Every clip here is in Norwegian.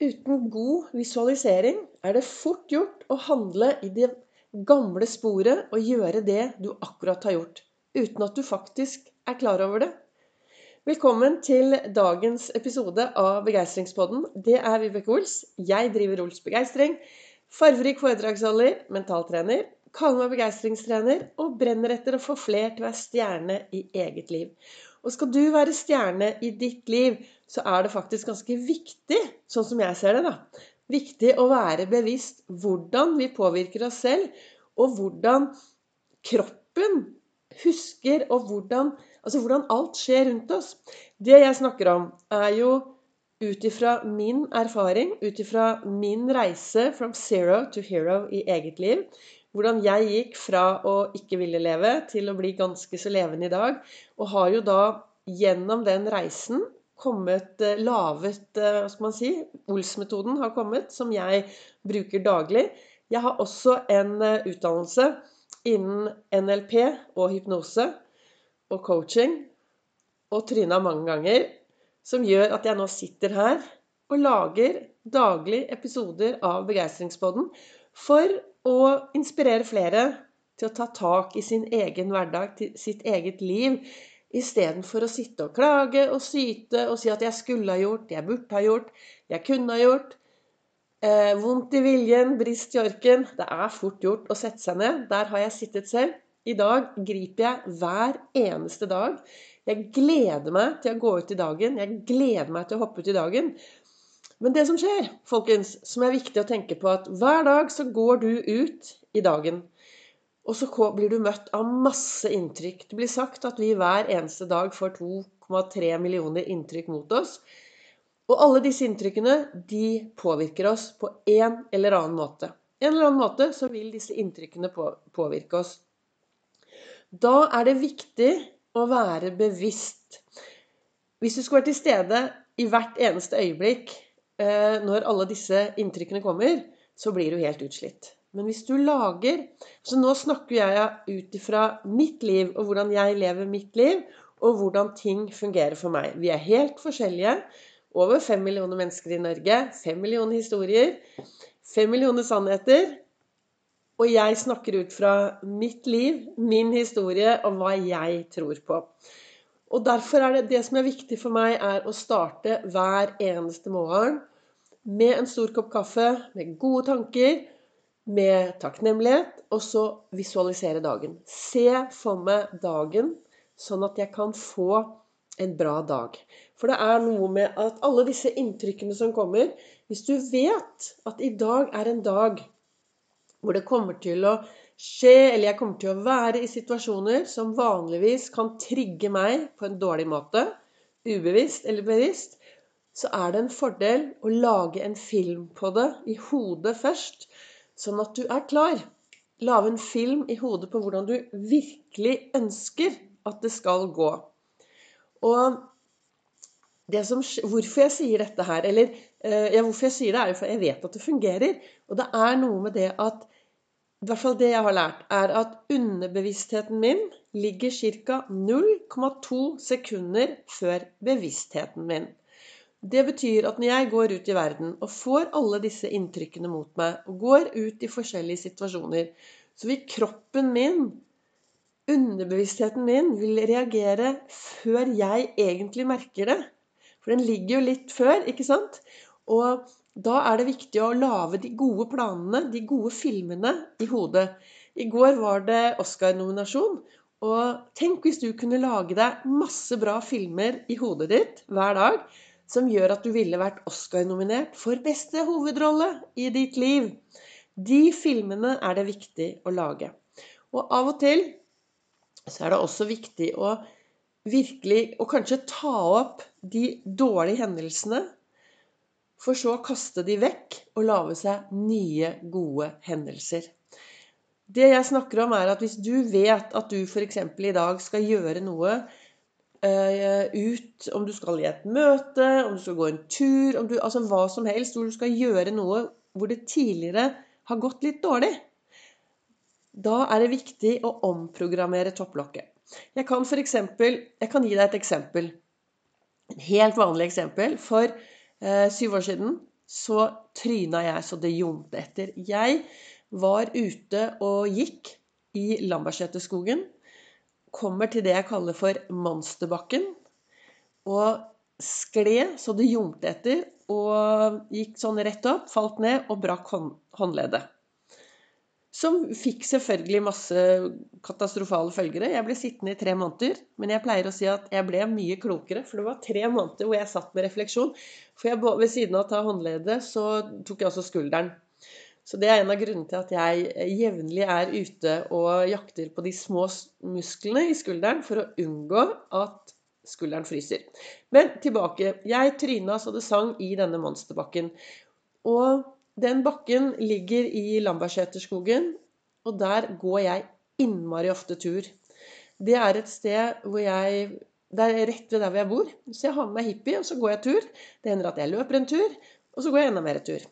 Uten god visualisering er det fort gjort å handle i det gamle sporet og gjøre det du akkurat har gjort, uten at du faktisk er klar over det. Velkommen til dagens episode av Begeistringspodden. Det er Vibeke Ols. Jeg driver Ols Begeistring. Farverik foredragsholder, mentaltrener. Kaller meg begeistringstrener og brenner etter å få fler til å være stjerne i eget liv. Og skal du være stjerne i ditt liv, så er det faktisk ganske viktig, sånn som jeg ser det, da, viktig å være bevisst hvordan vi påvirker oss selv, og hvordan kroppen husker, og hvordan, altså hvordan alt skjer rundt oss. Det jeg snakker om, er jo ut ifra min erfaring, ut ifra min reise from zero to hero i eget liv. Hvordan jeg gikk fra å ikke ville leve til å bli ganske så levende i dag. Og har jo da gjennom den reisen kommet eh, lavet eh, Hva skal man si? Ols-metoden har kommet, som jeg bruker daglig. Jeg har også en eh, utdannelse innen NLP og hypnose og coaching og tryna mange ganger, som gjør at jeg nå sitter her og lager daglig episoder av Begeistringspodden for å inspirere flere til å ta tak i sin egen hverdag, til sitt eget liv, istedenfor å sitte og klage og syte og si at 'jeg skulle ha gjort', 'jeg burde ha gjort', 'jeg kunne ha gjort'. Eh, vondt i viljen, brist i orken. Det er fort gjort å sette seg ned. Der har jeg sittet selv. I dag griper jeg hver eneste dag. Jeg gleder meg til å gå ut i dagen. Jeg gleder meg til å hoppe ut i dagen. Men det som skjer, folkens, som er viktig å tenke på, at hver dag så går du ut i dagen. Og så blir du møtt av masse inntrykk. Det blir sagt at vi hver eneste dag får 2,3 millioner inntrykk mot oss. Og alle disse inntrykkene de påvirker oss på en eller annen måte. En eller annen måte så vil disse inntrykkene påvirke oss. Da er det viktig å være bevisst. Hvis du skal være til stede i hvert eneste øyeblikk når alle disse inntrykkene kommer, så blir du helt utslitt. Men hvis du lager Så nå snakker jeg ut ifra mitt liv, og hvordan jeg lever mitt liv, og hvordan ting fungerer for meg. Vi er helt forskjellige. Over fem millioner mennesker i Norge. Fem millioner historier. Fem millioner sannheter. Og jeg snakker ut fra mitt liv, min historie og hva jeg tror på. Og derfor er det det som er viktig for meg, er å starte hver eneste morgen med en stor kopp kaffe, med gode tanker, med takknemlighet, og så visualisere dagen. Se for meg dagen, sånn at jeg kan få en bra dag. For det er noe med at alle disse inntrykkene som kommer Hvis du vet at i dag er en dag hvor det kommer til å skje, eller jeg kommer til å være i situasjoner som vanligvis kan trigge meg på en dårlig måte, ubevisst eller bevisst, så er det en fordel å lage en film på det i hodet først, sånn at du er klar. Lage en film i hodet på hvordan du virkelig ønsker at det skal gå. Og som, hvorfor jeg sier dette her, eller eh, ja, hvorfor jeg sier det, er jo for jeg vet at det fungerer. Og det er noe med det at i hvert fall det jeg har lært, er at underbevisstheten min ligger ca. 0,2 sekunder før bevisstheten min. Det betyr at når jeg går ut i verden og får alle disse inntrykkene mot meg, og går ut i forskjellige situasjoner, så vil kroppen min, underbevisstheten min, vil reagere før jeg egentlig merker det. For den ligger jo litt før, ikke sant? Og da er det viktig å lage de gode planene, de gode filmene, i hodet. I går var det Oscar-nominasjon. Og tenk hvis du kunne lage deg masse bra filmer i hodet ditt hver dag som gjør at du ville vært Oscar-nominert for beste hovedrolle i ditt liv. De filmene er det viktig å lage. Og av og til så er det også viktig å virkelig Og kanskje ta opp de dårlige hendelsene for så å kaste de vekk og lage seg nye, gode hendelser. Det jeg snakker om, er at hvis du vet at du f.eks. i dag skal gjøre noe ut Om du skal i et møte, om du skal gå en tur, du, altså hva som helst, hvor du skal gjøre noe hvor det tidligere har gått litt dårlig, da er det viktig å omprogrammere topplokket. Jeg kan, for eksempel, jeg kan gi deg et eksempel. Et helt vanlig eksempel. For Eh, syv år siden så tryna jeg så det ljomte etter. Jeg var ute og gikk i Lambertseterskogen. Kommer til det jeg kaller for Monsterbakken. Og skled så det ljomte etter. Og gikk sånn rett opp, falt ned og brakk håndleddet. Som fikk selvfølgelig masse katastrofale følgere. Jeg ble sittende i tre måneder. Men jeg pleier å si at jeg ble mye klokere, for det var tre måneder hvor jeg satt med refleksjon. For jeg, ved siden av å ta håndleddet, så tok jeg også skulderen. Så det er en av grunnene til at jeg jevnlig er ute og jakter på de små musklene i skulderen for å unngå at skulderen fryser. Men tilbake. Jeg tryna så det sang i denne monsterbakken. Og den bakken ligger i Lambertseterskogen, og der går jeg innmari ofte tur. Det er et sted hvor jeg Det er rett ved der hvor jeg bor. Så jeg har med meg hippie, og så går jeg tur. Det hender at jeg løper en tur, og så går jeg enda mer tur.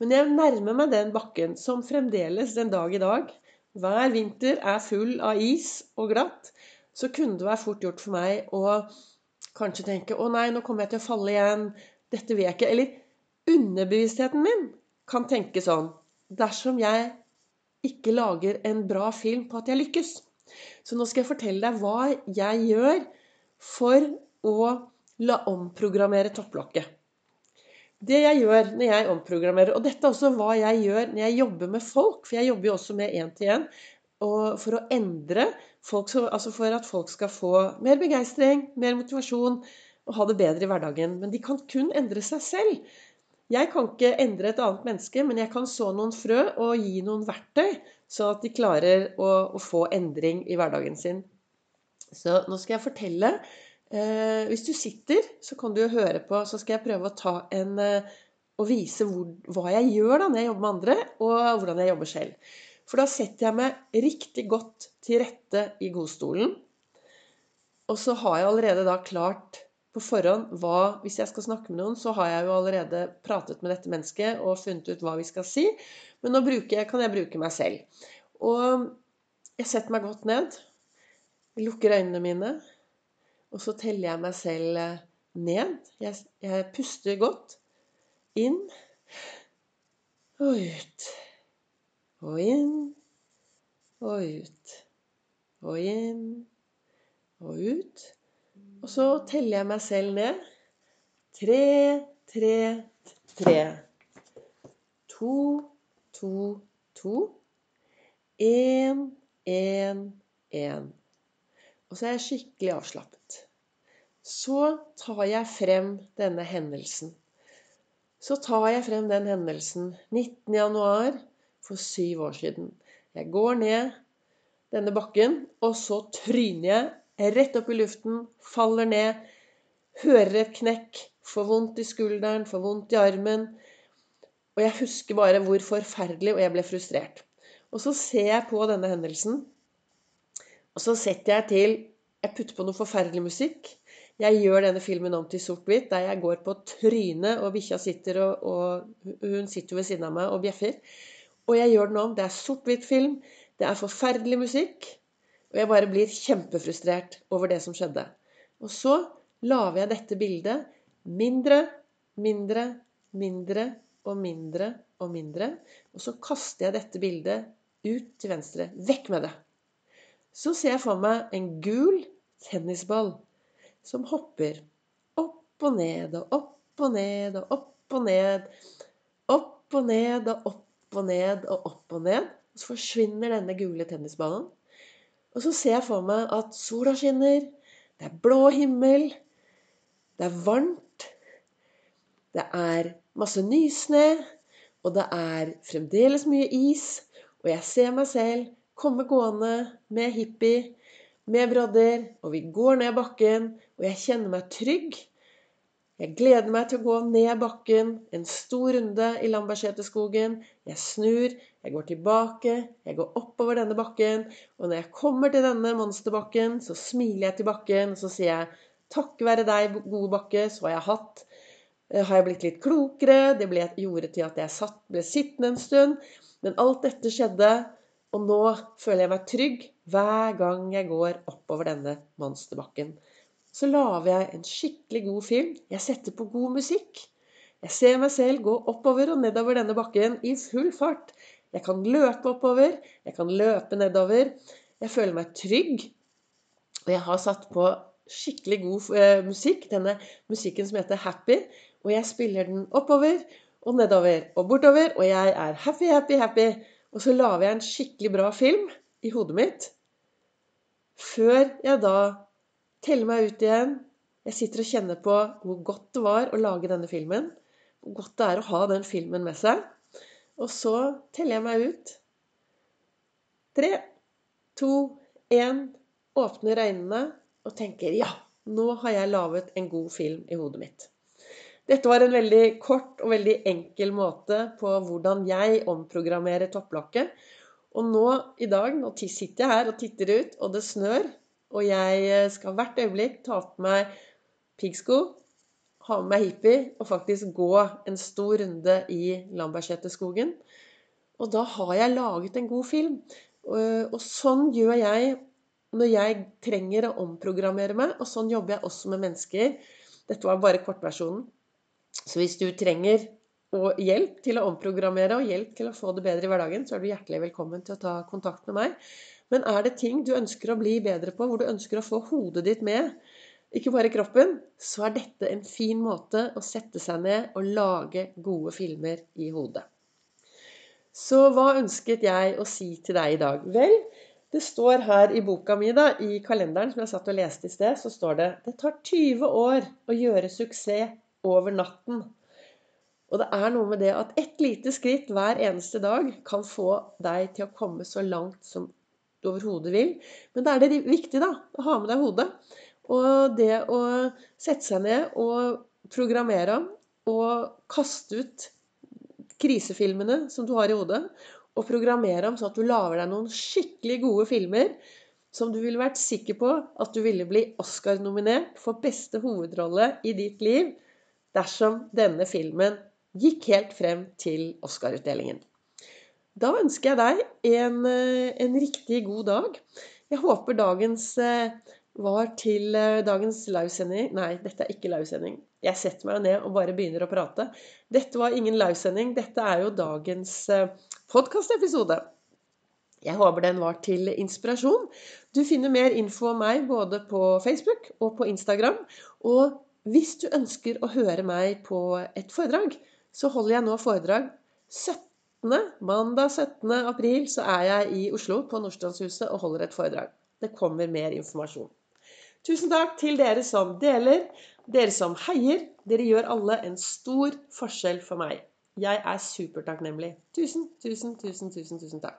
Men jeg nærmer meg den bakken som fremdeles den dag i dag, hver vinter er full av is og glatt, så kunne det være fort gjort for meg å kanskje tenke Å nei, nå kommer jeg til å falle igjen. Dette vil jeg ikke. Eller underbevisstheten min kan tenke sånn Dersom jeg ikke lager en bra film på at jeg lykkes Så nå skal jeg fortelle deg hva jeg gjør for å la omprogrammere topplokket. Det jeg gjør når jeg omprogrammerer Og dette er også hva jeg gjør når jeg jobber med folk, for jeg jobber jo også med én-til-én. For å endre folk, altså for at folk skal få mer begeistring, mer motivasjon og ha det bedre i hverdagen. Men de kan kun endre seg selv. Jeg kan ikke endre et annet menneske, men jeg kan så noen frø og gi noen verktøy, sånn at de klarer å, å få endring i hverdagen sin. Så nå skal jeg fortelle. Eh, hvis du sitter, så kan du jo høre på. Så skal jeg prøve å ta en eh, og vise hvor, hva jeg gjør da når jeg jobber med andre, og hvordan jeg jobber selv. For da setter jeg meg riktig godt til rette i godstolen. Og så har jeg allerede da klart på forhånd hva Hvis jeg skal snakke med noen, så har jeg jo allerede pratet med dette mennesket og funnet ut hva vi skal si. Men nå jeg, kan jeg bruke meg selv. Og jeg setter meg godt ned. Lukker øynene mine. Og så teller jeg meg selv eh, ned. Jeg, jeg puster godt. Inn og ut. Og inn og ut. Og inn og ut. Og så teller jeg meg selv ned. Tre, tre, tre. To, to, to. Én, én, én. Og så er jeg skikkelig avslappet. Så tar jeg frem denne hendelsen. Så tar jeg frem den hendelsen 19. januar for syv år siden. Jeg går ned denne bakken, og så tryner jeg rett opp i luften, faller ned, hører et knekk, får vondt i skulderen, får vondt i armen. Og jeg husker bare hvor forferdelig, og jeg ble frustrert. Og så ser jeg på denne hendelsen, og så setter jeg til Jeg putter på noe forferdelig musikk. Jeg gjør denne filmen om til sort-hvitt, der jeg går på trynet, og bikkja sitter og, og Hun sitter ved siden av meg og bjeffer. Og jeg gjør den om. Det er sort-hvitt film. Det er forferdelig musikk. Og jeg bare blir kjempefrustrert over det som skjedde. Og så lager jeg dette bildet mindre, mindre, mindre og mindre og mindre. Og så kaster jeg dette bildet ut til venstre. Vekk med det. Så ser jeg for meg en gul tennisball som hopper opp og ned og opp og ned og opp og ned. Opp og ned og opp og ned og opp og ned. Og så forsvinner denne gule tennisballen. Og så ser jeg for meg at sola skinner, det er blå himmel, det er varmt, det er masse nysnø, og det er fremdeles mye is. Og jeg ser meg selv komme gående med hippie, med brodder, og vi går ned bakken, og jeg kjenner meg trygg. Jeg gleder meg til å gå ned bakken, en stor runde i Lambertseterskogen. Jeg snur, jeg går tilbake, jeg går oppover denne bakken. Og når jeg kommer til denne monsterbakken, så smiler jeg til bakken, og så sier jeg takk være deg, gode bakke, så har jeg hatt eh, har jeg blitt litt klokere. Det ble, gjorde til at jeg satt, ble sittende en stund. Men alt dette skjedde, og nå føler jeg meg trygg hver gang jeg går oppover denne monsterbakken. Så lager jeg en skikkelig god film. Jeg setter på god musikk. Jeg ser meg selv gå oppover og nedover denne bakken i full fart. Jeg kan løpe oppover, jeg kan løpe nedover. Jeg føler meg trygg. Og jeg har satt på skikkelig god eh, musikk, denne musikken som heter Happy. Og jeg spiller den oppover og nedover og bortover, og jeg er happy, happy, happy. Og så lager jeg en skikkelig bra film i hodet mitt. Før jeg da teller meg ut igjen. Jeg sitter og kjenner på hvor godt det var å lage denne filmen. Hvor godt det er å ha den filmen med seg. Og så teller jeg meg ut. Tre, to, én. Åpner øynene og tenker ja, nå har jeg laget en god film i hodet mitt. Dette var en veldig kort og veldig enkel måte på hvordan jeg omprogrammerer topplokket. Og nå i dag, nå sitter jeg her og titter ut, og det snør, og jeg eh, skal hvert øyeblikk ta på meg piggsko, ha med meg hippie og faktisk gå en stor runde i Lambertseterskogen. Og da har jeg laget en god film. Og sånn gjør jeg når jeg trenger å omprogrammere meg, og sånn jobber jeg også med mennesker. Dette var bare kortversjonen. Så hvis du trenger hjelp til å omprogrammere og hjelp til å få det bedre i hverdagen, så er du hjertelig velkommen til å ta kontakt med meg. Men er det ting du ønsker å bli bedre på, hvor du ønsker å få hodet ditt med, ikke bare kroppen, så er dette en fin måte å sette seg ned og lage gode filmer i hodet. Så hva ønsket jeg å si til deg i dag? Vel, det står her i boka mi, da, i kalenderen som jeg satt og leste i sted, så står det det tar 20 år å gjøre suksess over natten. Og det er noe med det at ett lite skritt hver eneste dag kan få deg til å komme så langt som du overhodet vil. Men da er det viktig da, å ha med deg hodet. Og det å sette seg ned og programmere og kaste ut krisefilmene som du har i hodet, og programmere dem sånn at du lager deg noen skikkelig gode filmer som du ville vært sikker på at du ville bli Oscar-nominert for beste hovedrolle i ditt liv dersom denne filmen gikk helt frem til Oscar-utdelingen. Da ønsker jeg deg en, eh, en, riktig god dag. Jeg håper dagens eh, var til eh, dagens livesending Nei, dette er ikke livesending. Jeg setter meg ned og bare begynner å prate. Dette var ingen livesending. Dette er jo dagens podkastepisode. Jeg håper den var til inspirasjon. Du finner mer info om meg både på Facebook og på Instagram. Og hvis du ønsker å høre meg på et foredrag, så holder jeg nå foredrag 17. Mandag 17. april så er jeg i Oslo på Nordstrandshuset og holder et foredrag. Det kommer mer informasjon. Tusen takk til dere som deler, dere som heier. Dere gjør alle en stor forskjell for meg. Jeg er supertakknemlig. Tusen, tusen, tusen, tusen, tusen takk.